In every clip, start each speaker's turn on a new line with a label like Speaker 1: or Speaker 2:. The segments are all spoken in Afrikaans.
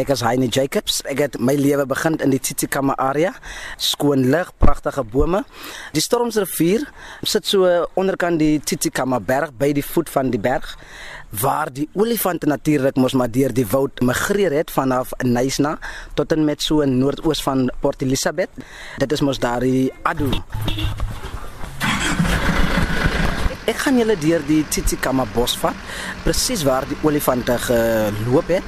Speaker 1: Ek is Heini Jacobs. Ek het my lewe begin in die Tsitsikamma area. Skoon lug, pragtige bome. Die Stormsrivier sit so onderkant die Tsitsikamma berg by die voet van die berg waar die olifante natuurlik mos maar deur die woud migreer het vanaf Nysna tot en met so in noordoos van Port Elizabeth. Dit is mos daar die Adu. Ek gaan julle deur die Tsitsikamma bos vat, presies waar die olifante geloop het,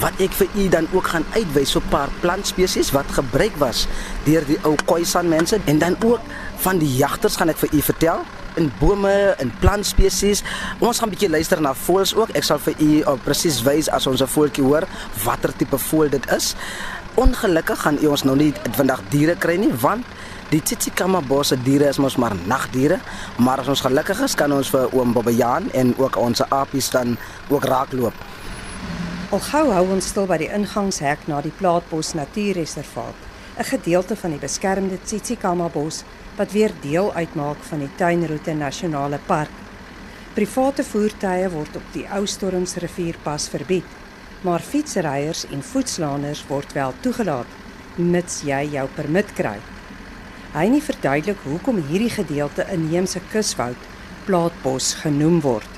Speaker 1: wat ek vir u dan ook gaan uitwys op 'n paar plantspesies wat gebruik was deur die ou Khoisan mense en dan ook van die jagters gaan ek vir u vertel in bome en plantspesies. Ons gaan 'n bietjie luister na voëls ook. Ek sal vir u uh, presies wys as ons 'n voeltjie hoor watter tipe voël dit is. Ongelukkig gaan u ons nou nie vandag diere kry nie want die Tsitsikamma bos se diere is mos maar nagdiere, maar as ons gelukkig is kan ons vir oom Bobbejaan en ook ons apies dan ook raakloop.
Speaker 2: Al gou hou ons stil by die ingangshek na die Plaatbos Natuurreservaat, 'n gedeelte van die beskermde Tsitsikamma bos wat weer deel uitmaak van die Tuinroete Nasionale Park. Private voertuie word op die Ou Stormsrivierpas verbied, maar fietsryers en voetslaaners word wel toegelaat mits jy jou permit kry. Hy nie verduidelik hoekom hierdie gedeelte inheemse kuswoud Plaatbos genoem word.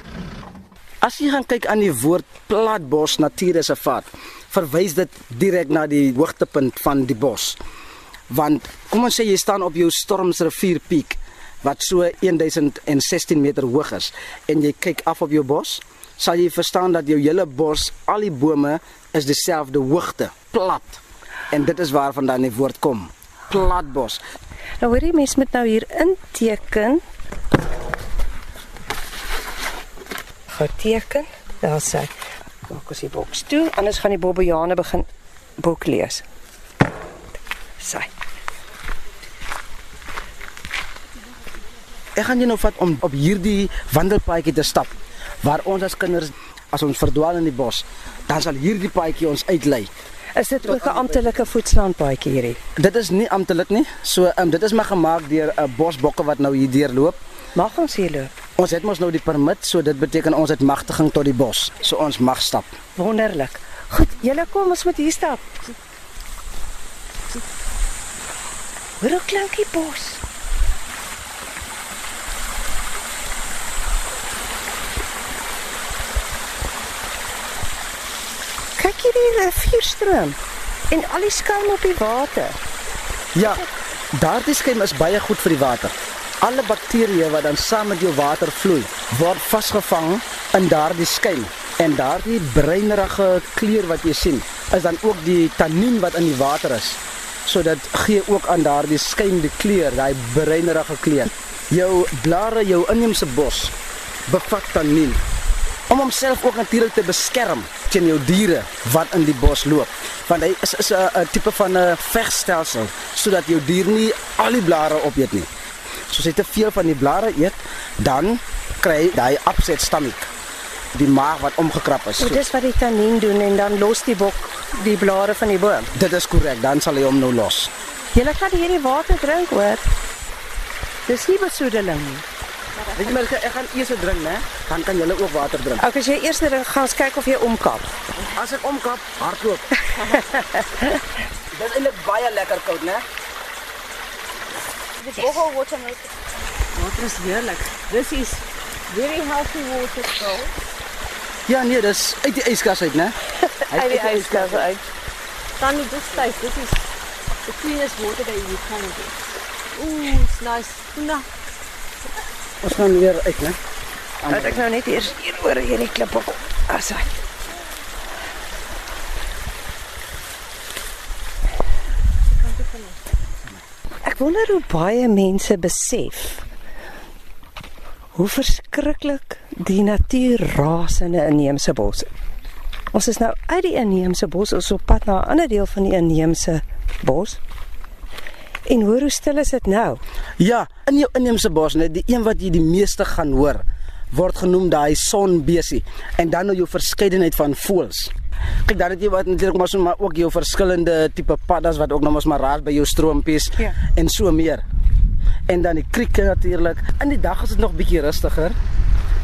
Speaker 1: As jy gaan kyk aan die woord Plaatbos Natuurreservaat, verwys dit direk na die hoogtepunt van die bos want kom ons sê jy staan op jou Stormsrivier piek wat so 1016 meter hoog is en jy kyk af op jou bos sal jy verstaan dat jou hele bos al die bome is dieselfde hoogte plat. En dit is waarvan dan die woord kom plat bos
Speaker 2: nou hoor jy mens moet nou hier inteken. Geteken daar sê maak ons die boks toe anders gaan die bobbejane begin boek lees. Sy.
Speaker 1: Ek gaan jou nou vat om op hierdie wandelpaadjie te stap waar ons as kinders as ons verdwaal in die bos, dan sal hierdie paadjie ons uitlei.
Speaker 2: Is dit ook 'n amptelike voetslaanpaadjie hierdie?
Speaker 1: Dit is nie amptelik nie. So um, dit is maar gemaak deur 'n uh, bosbokke wat nou hier deurloop.
Speaker 2: Mag ons hier loop?
Speaker 1: Ons het mos nou die permit, so dit beteken ons het magtiging tot die bos. So ons mag stap.
Speaker 2: Wonderlik. Goed, julle kom ons moet hier stap. Hoor hoe klink die bos? Kyk hierdie rivierstroom en al die skuim op die water.
Speaker 1: Ja, daardie skuim is baie goed vir die water. Alle bakterieë wat dan saam met jou water vloei, word vasgevang in daardie skuim. En daardie bruinerige kleur wat jy sien, is dan ook die tannien wat in die water is. So dit gee ook aan daardie skuim die kleur, daai bruinerige kleur. Jou blare, jou inheemse bos bevat tannien om homself ook natuurlik te beskerm teen jou diere wat in die bos loop. Want hy is is 'n tipe van 'n vegstelsel sodat jou dier nie al die blare opeet nie. So as hy te veel van die blare eet, dan kry hy upset stomach. Die maag wat omgekrap is.
Speaker 2: So dis wat die tannin doen en dan los die bok die blare van die boom.
Speaker 1: Dit is korrek, dan sal hy hom nou los.
Speaker 2: Jy kan hierdie water drink hoor. Dis nie besoedeling nie.
Speaker 1: Weet jy maar ek gaan eers drink, né? Dan kan jy ook water drink.
Speaker 2: Okay, as jy eers drink, gaan ons kyk of jy omkap.
Speaker 1: As ek omkap, hardloop. Dit is eintlik baie lekker koud, né?
Speaker 3: The boho water make
Speaker 2: Water is heerlik. This is
Speaker 3: very healthy water so.
Speaker 1: Ja, nee, dis uit die yskas uit, né?
Speaker 2: uit die yskas uit.
Speaker 3: Then you just taste this is the cleanest water that you can get. Ooh, it's nice. No.
Speaker 1: Ons gaan weer uit, né?
Speaker 2: Dat ek nou net eers hier oor hierdie klip op. Asai. Ek wonder hoe baie mense besef hoe verskriklik die natuur raas in 'n inheemse bos. Ons is nou uit die inheemse bos, ons op pad na 'n ander deel van die inheemse bos. En hoor hoe stil is dit nou?
Speaker 1: Ja, in jou inheemse bos net die een wat jy die meeste gaan hoor word genoem daai sonbesie en dan nou jou verskeidenheid van voëls. Kyk dan het jy wat natuurlik maar so maar ook jou verskillende tipe paddas wat ook nog mos maar raas by jou stroompies
Speaker 2: Ja.
Speaker 1: en so meer. En dan die krieke natuurlik. In die dag is dit nog bietjie rustiger.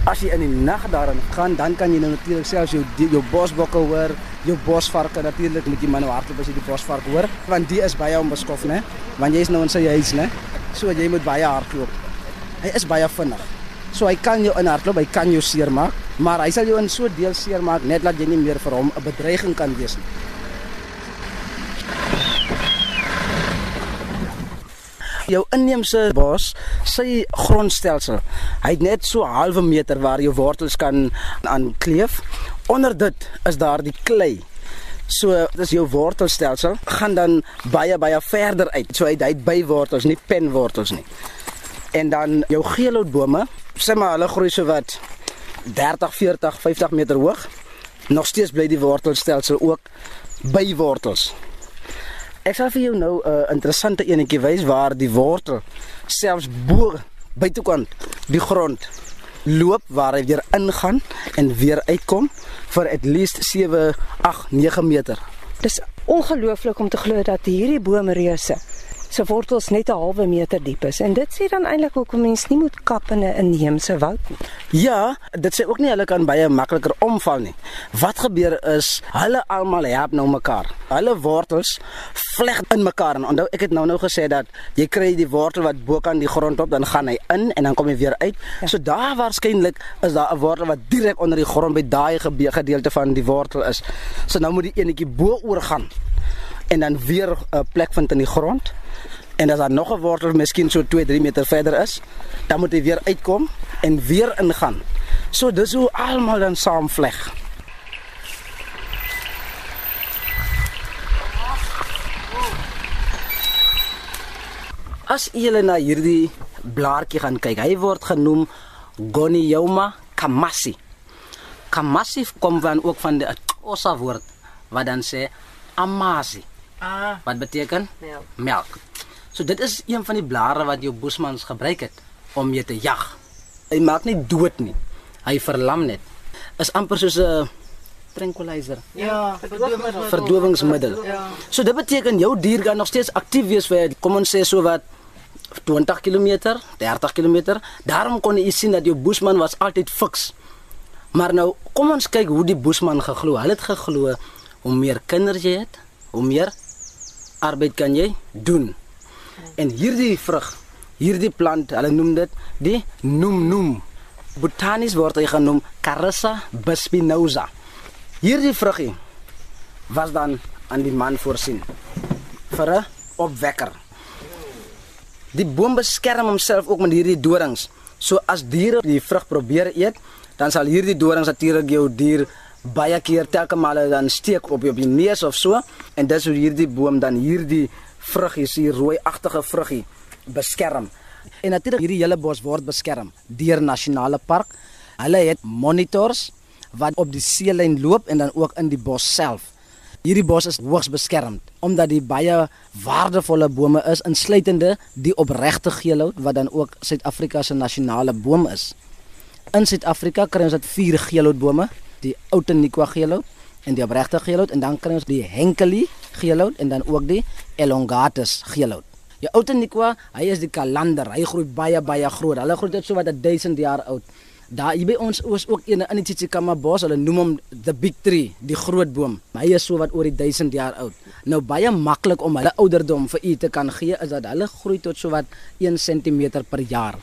Speaker 1: As jy in die nag daarin gaan, dan kan jy nou natuurlik selfs jou jou bosbokke hoor, jou bosvarke natuurlik moet jy maar nou hardloop as jy die bosvark hoor, want die is baie onbeskof, né? Want jy is nou in sy huis, né? So jy moet baie hardloop. Hy is baie vinnig. So hy kan jou inhardloop, hy kan jou seermaak, maar hy sal jou in so deel seermaak net dat jy nie meer vir hom 'n bedreiging kan wees nie. Jou inheemse bos, sy grondstelsel. Hy het net so 'n halwe meter waar jou wortels kan aankleef. Onder dit is daar die klei. So dis jou wortelstelsel gaan dan baie baie verder uit. So hy hy het bywortels, nie penwortels nie. En dan jou geelhoutbome, sê maar hulle groei so wat 30, 40, 50 meter hoog. Nog steeds bly die wortelstelsel ook bywortels. Ek sal vir jou nou 'n uh, interessante enetjie wys waar die wortel selfs bo buitekant die grond loop waar hy weer ingaan en weer uitkom vir at least 7, 8, 9 meter.
Speaker 2: Dis ongelooflik om te glo dat hierdie boomreuse se wortels net 'n halwe meter diep is en dit sê dan eintlik hoekom mens nie moet kap in 'n inheemse woud nie.
Speaker 1: Ja, dit sê ook nie hulle kan baie makliker omval nie. Wat gebeur is hulle almal help nou mekaar. Hulle wortels vleg in mekaar en onthou ek het nou nou gesê dat jy kry die wortel wat bo kan die grond op dan gaan hy in en dan kom hy weer uit. Ja. So daar waarskynlik is daar 'n wortel wat direk onder die grond by daai gedeelte van die wortel is. So nou moet die enetjie bo oor gaan en dan weer 'n plek vind in die grond. En as daar nog 'n wortel miskien so 2, 3 meter verder is, dan moet hy weer uitkom en weer ingaan. So dis hoe almal dan saamvleg. As julle na hierdie blaartjie gaan kyk, hy word genoem Gonioma kamasi. Kamasi kom van ook van die Xhosa woord wat dan sê amasi.
Speaker 3: Ah,
Speaker 1: Wat beteken?
Speaker 3: melk.
Speaker 1: melk. So dit is een van die blare wat jou boesmans gebruik het om jy te jag. Hy maak nie dood nie. Hy verlam net. Is amper soos 'n tranquilizer,
Speaker 3: Ja, verdowingsmiddel.
Speaker 1: verdowingsmiddel.
Speaker 3: Ja.
Speaker 1: So dit beteken jou dier kan nog steeds aktief wees vir kom ons sê so wat 20 km, 30 km. Daarom kon jy sien dat jou boesman was altyd fiks. Maar nou kom ons kyk hoe die boesman geglo. Hulle het geglo hoe meer kinders jy het, hoe meer arbeid kan jy doen. En hierdie vrug, hierdie plant, hulle noem dit die noem noem. Botanies word hy genoem Carissa bispinosa. Hierdie vruggie was dan aan die man voorsien vir 'n opwekker. Die boom beskerm homself ook met hierdie dorings. So as diere die vrug probeer eet, dan sal hierdie dorings natuurlik jou dier baie keer telke male dan steek op op die neus of so en dis hoe hierdie boom dan hierdie vruggies, hier rooi-agtige vruggie beskerm. En natuurlik hierdie hele bos word beskerm deur nasionale park. Hulle het monitors wat op die seelyn loop en dan ook in die bos self. Hierdie bos is hoogs beskermd omdat die baie waardevolle bome is insluitende die opregte geelhout wat dan ook Suid-Afrika se nasionale boom is. In Suid-Afrika kry ons dit vier geelhoutbome, die Outeniqua geelhout en die opregte geelhout en dan kry ons die Henkelie geelhout en dan ook die Elongatus geelhout. Die Outeniqua, hy is die kalander, hy groei baie baie groot. Hulle groei tot so wat 1000 jaar oud. Daar hier by ons is ook een in die Tsitsikamma bos. Hulle noem hom the big tree, die groot boom. Hy is so wat oor die 1000 jaar oud. Nou baie maklik om hulle ouderdom vir u te kan gee is dat hulle groei tot so wat 1 cm per jaar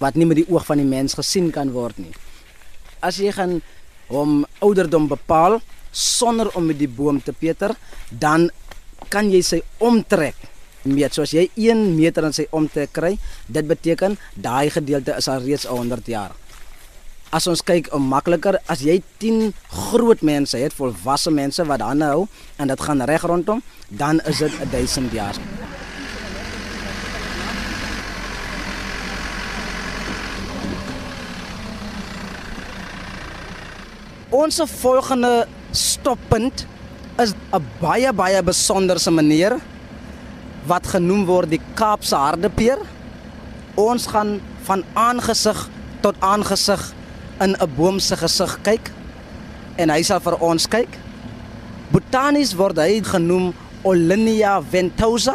Speaker 1: wat nie met die oog van die mens gesien kan word nie. As jy gaan hom ouderdom bepaal sonder om met die boom te peter, dan kan jy sy omtrek meet. So as jy 1 meter in sy omtrek kry, dit beteken daai gedeelte is al reeds 100 jaar. As ons kyk om makliker, as jy 10 groot mense het, volwasse mense wat hande hou en dit gaan reg rondom, dan is dit 1000 jaar. Ons volgende stoppunt is 'n baie baie besonderse manier wat genoem word die Kaapse hardepeer. Ons gaan van aangesig tot aangesig in 'n boom se gesig kyk en hy sal vir ons kyk. Botanies word hy genoem Olinia ventosa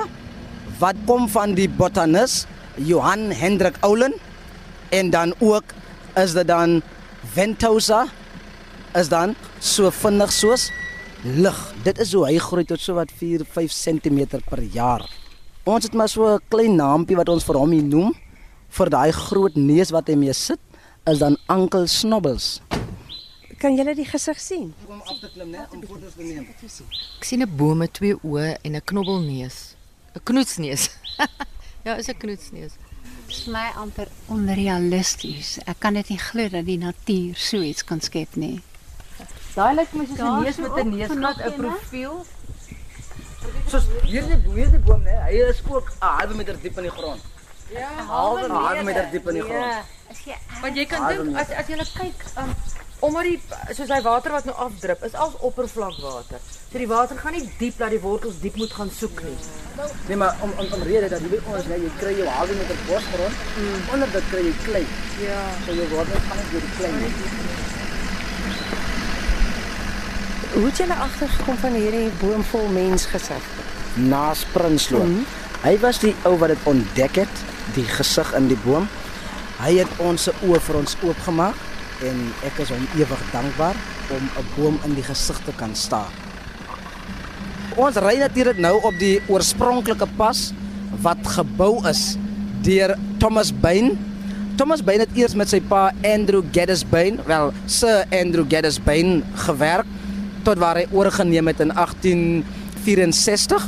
Speaker 1: wat kom van die botanis Johan Hendrik Oulen en dan ook is dit dan ventosa is dan so vinnig soos lig. Dit is hoe hy groei tot so wat 4 5 cm per jaar. Ons het maar so 'n klein naampie wat ons vir hom hier noem vir daai groot neus wat hy mee sit is dan Uncle Snobbles.
Speaker 2: Kan julle die gesig sien?
Speaker 1: Kom af te klim, né, om foto's te neem.
Speaker 4: Ek sien 'n boom met twee oë en 'n knobbelneus. 'n Knoetsneus. ja, is 'n knoetsneus.
Speaker 5: Dit is my amper onrealisties. Ek kan dit nie glo dat die natuur so iets kan skep nie.
Speaker 4: Daai lyk my soos 'n neus met 'n neusgat, 'n profiel.
Speaker 1: Soos hierdie hierdie boom, né, hy is ook 'n halwe meter diep in die grond.
Speaker 4: Ja,
Speaker 1: Halwe halwe meter diep in die grond.
Speaker 3: Ja.
Speaker 5: As jy
Speaker 4: Want jy kan dink as as jy kyk, um, omdat die soos hy water wat nou afdrup, is als oppervlakwater. So die water gaan nie diep dat die wortels diep moet gaan soek nie.
Speaker 1: Nee, maar om om om rede dat jy weet ons net jy kry jou halwe meter bosgrond. Mm. Onder dit kry jy klei.
Speaker 4: Ja.
Speaker 1: So word net gaan deur die klei. nie.
Speaker 2: Hoe het julle agtergekom van hierdie boom vol mensgesig?
Speaker 1: Naas Prinsloo. Mm. Hy was die ou wat dit ontdek het, die gesig in die boom. Hy het ons se oë vir ons oopgemaak en ek is hom ewig dankbaar om 'n boom in die gesig te kan staar. Ons ry natuurlik nou op die oorspronklike pas wat gebou is deur Thomas Bain. Thomas Bain het eers met sy pa Andrew Geddes Bain, wel Sir Andrew Geddes Bain gewerk tot waar hy oorgeneem het in 1864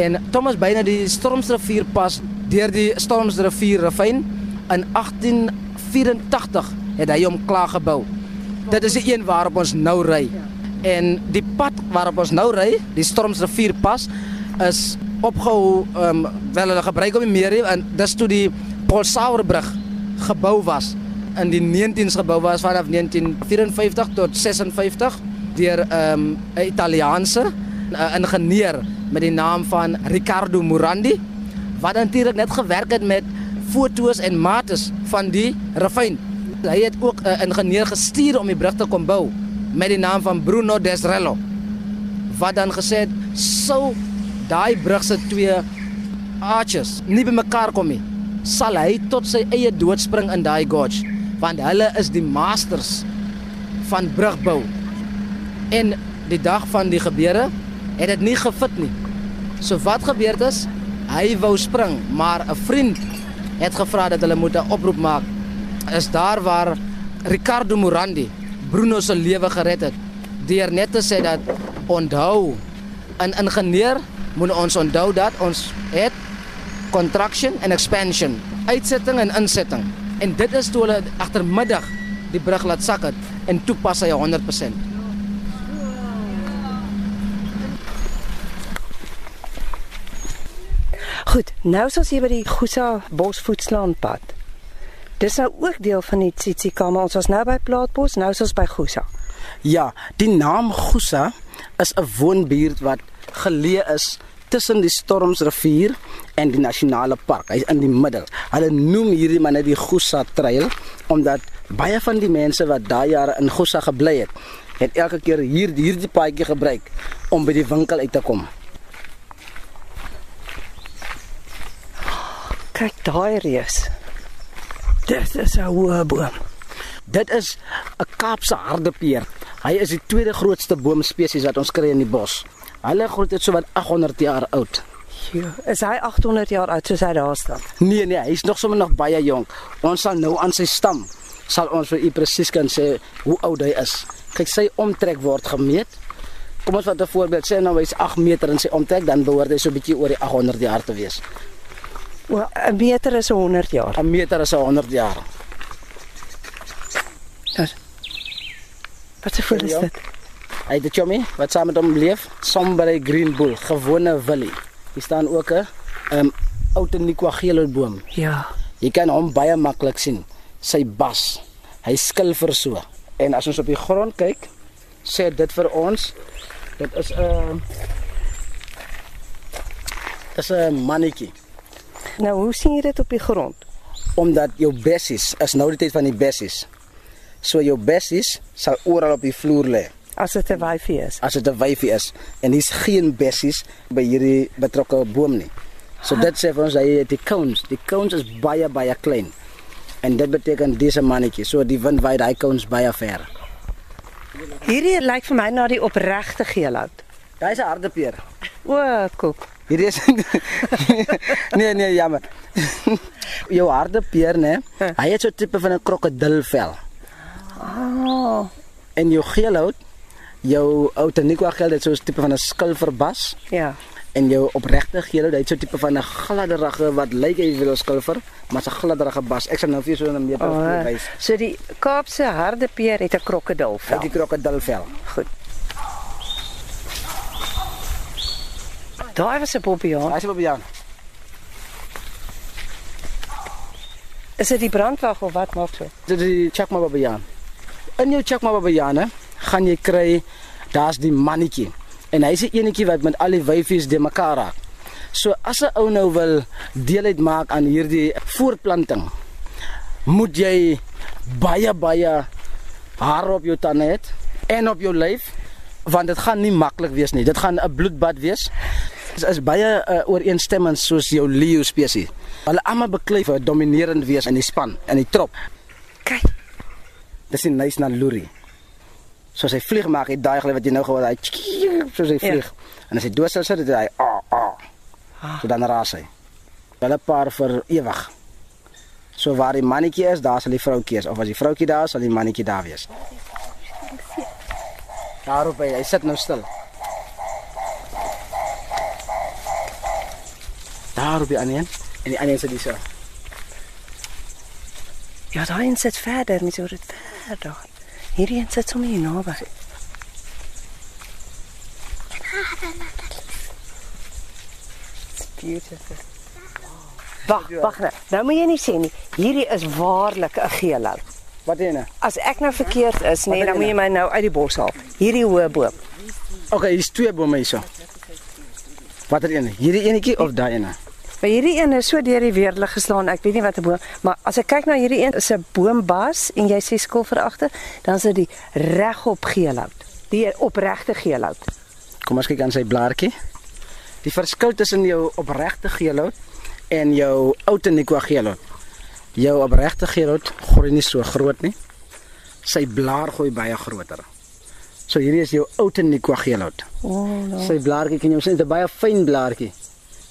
Speaker 1: en Thomas het die Stormsrivier pas deur die Stormsrivier ravyn in 1884 het hy hom klaar gebou. Dit is die een waarop ons nou ry. En die pad waarop ons nou ry, die Stormsrivier pas is opgehou um, wel hulle gebruik hom nie meer nie en dis toe die Paul Sauerbrug gebou was in die 19s gebou was vanaf 1954 tot 56 deur ehm, 'n um, Italiaanse uh, ingenieur met die naam van Riccardo Morandi wat natuurlik net gewerk het met foto's en mates van die ravyn. Hy het ook 'n ingenieur gestuur om die brug te kom bou met die naam van Bruno Desrello wat dan gesê het sou daai brug se twee arches nie bymekaar kom nie sal hy tot sy eie dood spring in daai gorge want hulle is die masters van brugbou en die dag van die gebeure het dit nie gefit nie so wat gebeur het is hy wou spring maar 'n vriend het gevra dat hulle moet 'n oproep maak is daar waar Ricardo Morandi Bruno se lewe gered het deur net te sê dat onthou 'n ingenieur moet ons onthou dat ons het contraction en expansion, uitsetting en insetting. En dit is toe hulle agtermiddag die brug laat sak het en toe pas hy 100%.
Speaker 2: Goed, nou is ons hier by die Gusa Bosvoetslaanpad. Dis nou ook deel van die Tsitsikamma. Ons was nou by Plaatbos, nou is ons by Gusa.
Speaker 1: Ja, die naam Gusa is 'n woonbuurt wat geleë is tussen die Stormsrivier en die nasionale park. Hy's in die middel. Hulle noem hierdie maar net die Gusa Trail omdat baie van die mense wat daai jare in Gusa gebly het, het elke keer hier hierdie paadjie gebruik om by die winkel uit te kom.
Speaker 2: Kyk daai reus. Dit is 'n hoë boom.
Speaker 1: Dit is 'n Kaapse hardepeer. Hy is die tweede grootste boomspesies wat ons kry in die bos. Hulle groei tot so wat 800 jaar oud.
Speaker 2: Jo, is hy 800 jaar oud soos hy daar staan?
Speaker 1: Nee nee, hy's nog sommer nog baie jonk. Ons sal nou aan sy stam sal ons vir u presies kan sê hoe oud hy is. Kyk, sy omtrek word gemeet. Kom ons vat 'n voorbeeld. Sê nou hy's 8 meter in sy omtrek, dan behoort hy so 'n bietjie oor die 800 jaar te wees.
Speaker 2: Wel, 'n meter is 100 jaar.
Speaker 1: 'n Meter is 100 jaar.
Speaker 2: Wat 'n voel is
Speaker 1: Ja.
Speaker 2: dit?
Speaker 1: Hy het Jommy wat saam met hom leef, Sombre Green Bull, gewone willie. Hier staan ook 'n um Outeniquagelo boom.
Speaker 2: Ja.
Speaker 1: Jy kan hom baie maklik sien. Sy bas. Hy skilfer so. En as ons op die grond kyk, sê dit vir ons dit is 'n is 'n mannetjie
Speaker 2: Nou, hoe sien jy dit op die grond?
Speaker 1: omdat jou bessies is nou die tyd van die bessies. So jou bessies sal oral op die vloer lê
Speaker 2: As dit 'n wyfie is.
Speaker 1: as dit 'n wyfie is en hier's geen bessies by hierdie betrokke boom nie. So dit sê vir ons hy het die cones, die cones is baie baie klein. En dit beteken dis 'n mannetjie. So die wind waai daai kouns baie ver.
Speaker 2: Hierdie lyk vir my na die opregte geelhout.
Speaker 1: Daai's 'n harde peer.
Speaker 2: O, koek.
Speaker 1: Hierdie is Nee, nee, jammer. Jou harde peer, né? Hy het so 'n tipe van 'n krokodilvel.
Speaker 2: Oh,
Speaker 1: En jou geelhout, jou Outeniqua geel het so 'n tipe van 'n skilverbas
Speaker 2: ja.
Speaker 1: en jou opregte geelhout, hy het so 'n tipe van 'n gladderige wat lyk hy wil 'n skilver, maar 'n gladderige bas. Ek sal nou vir jou so 'n meter
Speaker 2: Oh,
Speaker 1: wys.
Speaker 2: so die Kaapse harde peer het 'n
Speaker 1: Uit
Speaker 2: krokodilvel.
Speaker 1: die krokodilvel.
Speaker 2: Goed. Daar was 'n bobbejaan.
Speaker 1: Hy sê op Jan.
Speaker 2: Is dit die brandwag of wat maak so?
Speaker 1: Dit is die Chakma Babayaan. In jou Chakma hè, gaan jy kry daar's die mannetjie. En hy's 'n enetjie wat met al die wyfies de mekaar raak. So as 'n ou nou wil deel uitmaak aan hierdie voortplanting, moet jy baie baie hare op jou tande hê en op jou lyf want dit gaan nie maklik wees nie. Dit gaan 'n bloedbad wees. Dit is baie uh, ooreenstemmend soos jou Leo spesies. Hulle almal beklei vir dominerend wees in die span, in die trop.
Speaker 2: Kyk,
Speaker 1: Dis nie nice na Luri. Soos hy vlieg maak, hy daai geluid wat jy nou gehoor het, hy soos hy
Speaker 2: Ja.
Speaker 1: vlieg. En as hy dood sou sit, dit hy ah ah. So dan raas hy. Hulle paar vir ewig. So waar die mannetjie is, daar sal die vroutjie is of as die vroutjie daar is, sal die mannetjie daar wees. Daarop hy, hy sit nou stil. Daarop die ander een en die ander een sit dis so.
Speaker 2: ja, daai een sit verder, mens hoor dit verder. Hierdie een sit sommer hier naby. It's beautiful. Wag, wag nou. Nou moet jy nie sê nie. Hierdie is waarlik 'n geelhout.
Speaker 1: Wat ene?
Speaker 2: As ek nou verkeerd is, nee,
Speaker 1: Wat
Speaker 2: dan moet jy
Speaker 1: dink
Speaker 2: my nou uit die bos haal. Hierdie hoë boom.
Speaker 1: Okay, hier's twee bome hierso. Watter een? Hierdie enetjie of daai ene?
Speaker 2: Maar hierdie een is so deur die weerlig geslaan. Ek weet nie wat 'n boom, maar as ek kyk na hierdie een, is 'n boombas en jy sê skilfer agter, dan is dit die regop geelhout. Die opregte geelhout.
Speaker 1: Kom ons kyk aan sy blaartjie. Die verskil tussen jou opregte geelhout en jou Outeniqua geelhout. Jou opregte geelhout groei nie so groot nie. Sy blaar groei baie groter. So hierdie is jou Outeniqua geelhout.
Speaker 2: O, oh, no.
Speaker 1: Sy blaartjie kan jy sien, dit is 'n baie fyn blaartjie.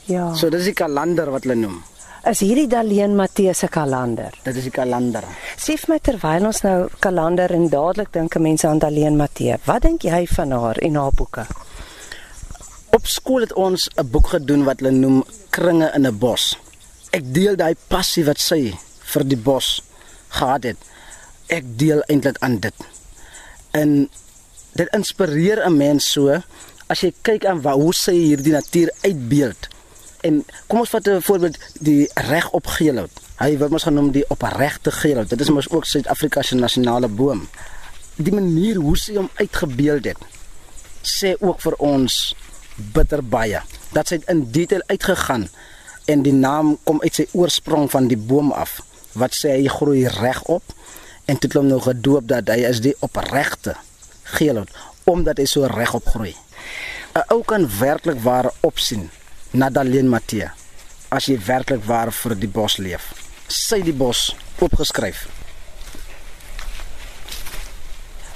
Speaker 2: Ja.
Speaker 1: So dis die kalander wat hulle noem.
Speaker 2: Is hierdie Daleen Matthee se kalender?
Speaker 1: Dit is die kalander.
Speaker 2: Sê vir my terwyl ons nou kalender en dadelik dink mense aan Daleen Matthee. Wat dink jy van haar en haar boeke?
Speaker 1: Op skool het ons 'n boek gedoen wat hulle noem Kringe in 'n bos. Ek deel daai passie wat sy vir die bos gehad het. Ek deel eintlik aan dit. En dit inspireer 'n mens so as jy kyk aan waar hoe sy hierdie natuur uitbeeld. En kom ons vat 'n voorbeeld die regop geelhout. Hy word mos genoem die opregte geelhout. Dit is mos ook Suid-Afrika se nasionale boom. Die manier hoe sy hom uitgebeeld het sê ook vir ons bitter baie dat sy in detail uitgegaan en die naam kom uit sy oorsprong van die boom af wat sê hy groei regop en toe het hom nou gedoop dat hy is die opregte geelhout omdat hy so regop groei. 'n Ou kan werklik waar opsien na Daleen Matthee as jy werklik waar vir die bos leef. Sy die bos opgeskryf.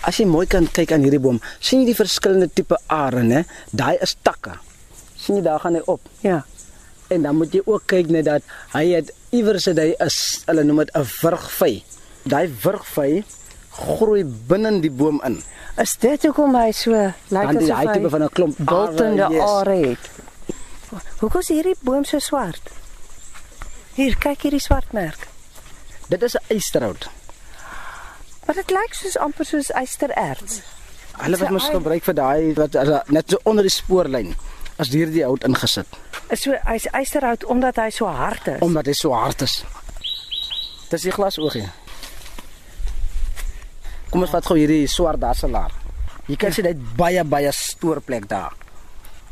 Speaker 1: As jy mooi kan kyk aan hierdie boom, sien jy die verskillende tipe are, né? Daai is takke. sien jy daar gaan hy op.
Speaker 2: Ja.
Speaker 1: En dan moet jy ook kyk net dat hy het iewers het hy is hulle noem dit 'n wurgvy. Daai wurgvy groei binne die boom in.
Speaker 2: Is dit hoekom hy so lyk
Speaker 1: die
Speaker 2: asof
Speaker 1: hy tipe van 'n klomp
Speaker 2: bultende
Speaker 1: are, yes.
Speaker 2: are het? Hoekom is hierdie boom so swart? Hier, kyk hierdie swart merk.
Speaker 1: Dit is 'n eysterhout.
Speaker 2: Maar dit lyk soos amper soos ystererts.
Speaker 1: Hulle wat mos gebruik vir daai wat net so onder die spoorlyn as hierdie hout ingesit
Speaker 2: Is so hy's ysterhout omdat hy so hard is.
Speaker 1: omdat hy so hard is. Dis die glasoogie. Kom ons vat gou hierdie swart dasselaar. Jy kan sien hy het baie baie stoorplek daar.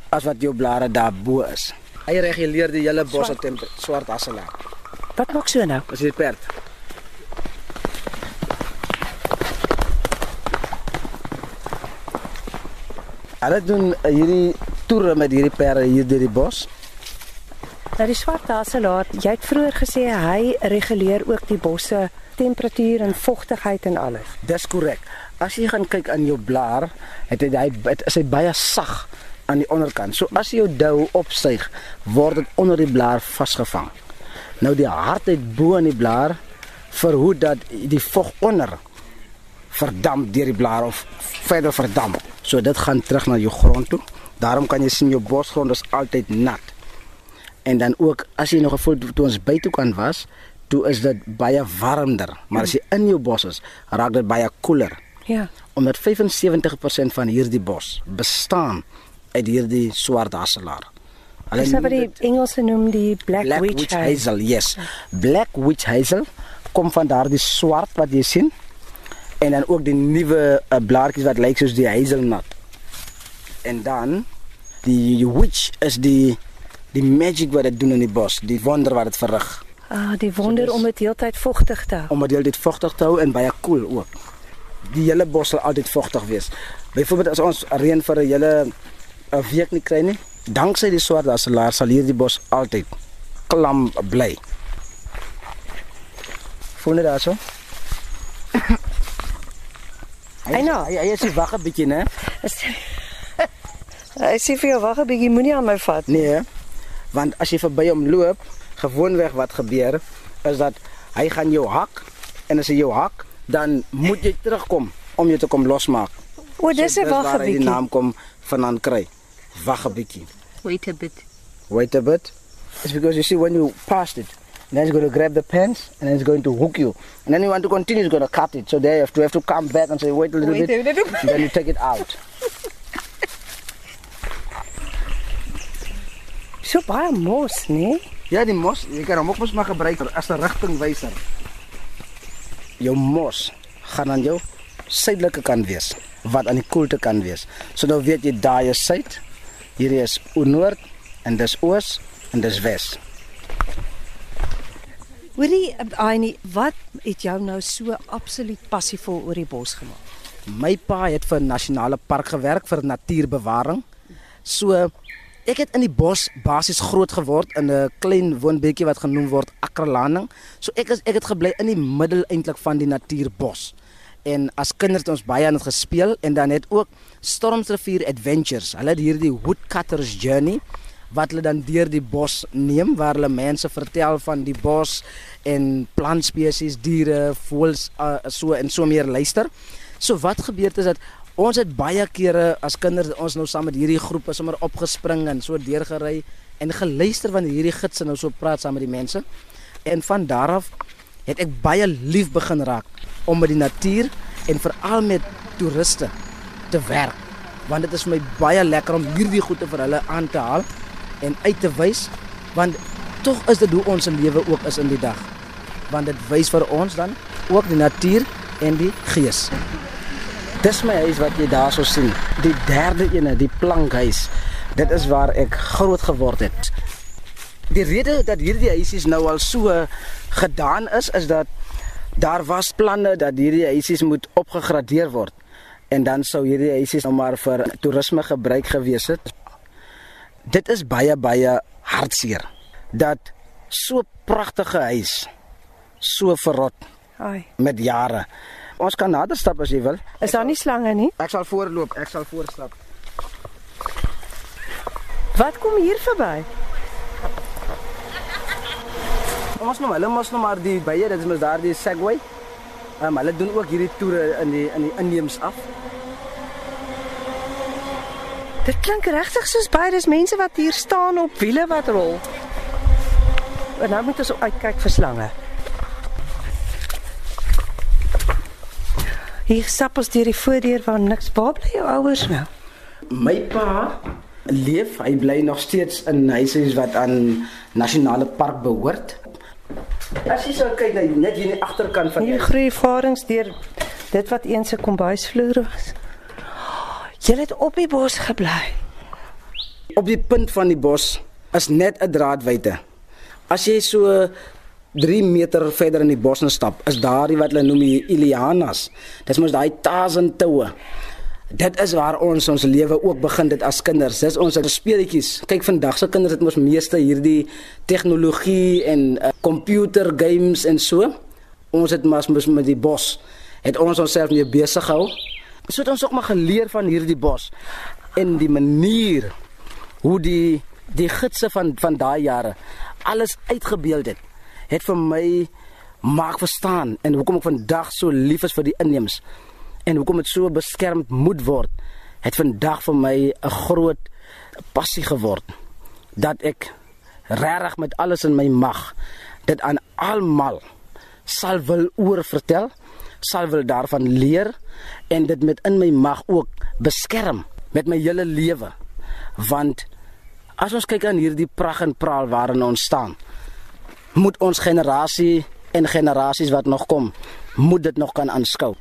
Speaker 1: As wat jou blare daar bo is. Hy reguleer die hele bos se temperatuur swart dasselaar.
Speaker 2: Wat maak so nou?
Speaker 1: As jy perd. Hulle doen uh, hierdie toere met hierdie perde hier deur die bos.
Speaker 2: Nou die swart haselaar, jy het vroeër gesê hy reguleer ook die bosse temperatuur en vogtigheid en alles.
Speaker 1: Dis korrek. As jy gaan kyk aan jou blaar, het hy hy het- is hy baie sag aan die onderkant. So as jy jou dou opsuig, word dit onder die blaar vasgevang. Nou die hardheid bo in die blaar verhoed dat die vog onder verdamp deur die blaar of verder verdamp. So dit gaan terug na jou grond toe. Daarom kan jy sien jou bosgrond is altyd nat. En dan ook as jy nog gevoel toe ons buite kan was, toe is dit baie warmer, maar as jy in jou bos is, raak dit baie koeler
Speaker 2: Ja.
Speaker 1: omdat 75% van hierdie bos bestaan uit hierdie swart hasselaar.
Speaker 2: Dis
Speaker 1: noem
Speaker 2: wat die Engelse noem die black,
Speaker 1: Black
Speaker 2: witch,
Speaker 1: witch
Speaker 2: hazel.
Speaker 1: hazel, yes. Black witch hazel kom van daardie swart wat jy sien en dan ook die nuwe uh, blaartjies wat lyk soos die hazelnut. En dan die witch is die die magic wat dit doen in die bos, die wonder wat dit verrig
Speaker 2: Ah, die wonder
Speaker 1: dis-
Speaker 2: om dit heeltyd vogtig te hou.
Speaker 1: om dit dit vogtig te hou en baie koel cool ook. Die hele bos sal altyd vogtig wees. Byvoorbeeld as ons reën vir 'n hele 'n week nie kry nie, danksy die swart hasselaar sal hierdie bos altyd klam bly. Voel dit daarso? Hy,
Speaker 2: Eina.
Speaker 1: hy, is nie wag 'n bietjie, né?
Speaker 2: Hy sê vir jou wag 'n bietjie, moenie aan my vat.
Speaker 1: Nee, hè? want as jy verby hom loop, gewoonweg wat gebeur is dat hy gaan jou hak en as hy jou hak, dan moet jy terugkom om jou te kom losmaak.
Speaker 2: O, dis 'n
Speaker 1: dis
Speaker 2: wag
Speaker 1: waar
Speaker 2: 'n
Speaker 1: hy die naam kom vandaan kry. Bietjie.
Speaker 5: Wait a bit.
Speaker 1: Wait a bit. It's because you see when you passed it, and then it's going to grab the pants and then it's going to hook you. And then you want to continue, it's going to cut it. So there you have to have to come back and say wait a little
Speaker 2: Wait
Speaker 1: bit.
Speaker 2: a little
Speaker 1: And then you take it out.
Speaker 2: So baie mos, nee?
Speaker 1: Ja, die mos, jy kan hom ook mos maar gebruik as 'n rigtingwyser. Jou mos gaan aan jou suidelike kant wees, wat aan die koelte kan wees. So nou weet jy daai is suid, hierdie is noord en dis oos en dis wes.
Speaker 2: Hoorie, Aini, wat het jou nou so absoluut passievol oor die bos gemaak?
Speaker 1: My pa het vir 'n nasionale park gewerk vir natuurbewaring. So ek het in die bos basies groot geword in 'n klein woonbeetjie wat genoem word Akralaning. So ek is ek het gebly in die middel eintlik van die natuurbos. En as kinders het ons baie aan dit gespeel en dan het ook Stormsrivier Adventures. Hulle het hierdie Woodcutters Journey wat hulle dan deur die bos neem waar hulle mense vertel van die bos en plantspesies, diere, voëls uh, so en so meer luister. So wat gebeur het is dat ons het baie kere as kinders ons nou saam met hierdie groepe sommer opgespring en so deurgery en geluister wanneer hierdie gidse nou so praat saam met die mense. En van daar af het ek baie lief begin raak om met die natuur en veral met toeriste te werk. Want dit is vir my baie lekker om hierdie goede vir hulle aan te haal en uit te wys want tog is dit hoe ons lewe ook is in die dag. Want dit wys vir ons dan ook die natuur en die gees. Dis my huis wat jy daarso sien. Die derde ene, die plankhuis. Dit is waar ek groot geword het. Die rede dat hierdie huisies nou al so gedaan is is dat daar was planne dat hierdie huisies moet opgegradeer word en dan sou hierdie huisies nou maar vir toerisme gebruik gewees het. Dit is baie baie hartseer dat so pragtige huis so verrot
Speaker 2: Ai,
Speaker 1: met jare. Ons kan nader stap as jy wil.
Speaker 2: is daar nie slange nie?
Speaker 1: Ek sal voorloop, ek sal voorstap.
Speaker 2: Wat kom hier verby?
Speaker 1: Ons nou, hulle mos nou maar die bye, dit is mos daardie Segway. Ehm um, hulle doen ook hierdie toere in die in die inneems af.
Speaker 2: Dit klink regtig soos baie dis mense wat hier staan op wiele wat rol. En nou moet ons uitkyk vir slange. Hier stap ons deur die voordeur waar niks. Waar bly jou ouers nou?
Speaker 1: My pa leef, hy bly nog steeds in huise wat aan nasionale park behoort. As jy sou kyk na net hier aan die agterkant van
Speaker 2: Hier groei varings deur dit wat eens 'n kombuisvloer was. Jy het op die bos gebly.
Speaker 1: op die punt van die bos is net 'n draadwyte. As jy so 3 meter verder in die bos instap, is daar die wat hulle noem die Ilianas. Dis mos daai tazen toue. Dit is waar ons ons lewe ook begin dit as kinders. Dis ons speletjies. Kyk vandag se kinders het mos meeste hierdie tegnologie en komputer uh, games en so. Ons het mas mos met die bos het ons onsself mee besig gehou. So het ons ook maar geleer van hierdie bos en die manier hoe die die gidse van van daai jare alles uitgebeeld het. Het vir my maak verstaan en hoekom ek vandag so lief is vir die inheemse en hoekom dit so beskermd moet word, het vandag vir my 'n groot passie geword dat ek regtig met alles in my mag dit aan almal sal wil oor vertel, sal wil daarvan leer en dit met in my mag ook beskerm met my hele lewe. Want as ons kyk aan hierdie pragt en praal waarin ons staan, moet ons generasie en generasies wat nog kom, moet dit nog kan aanskou.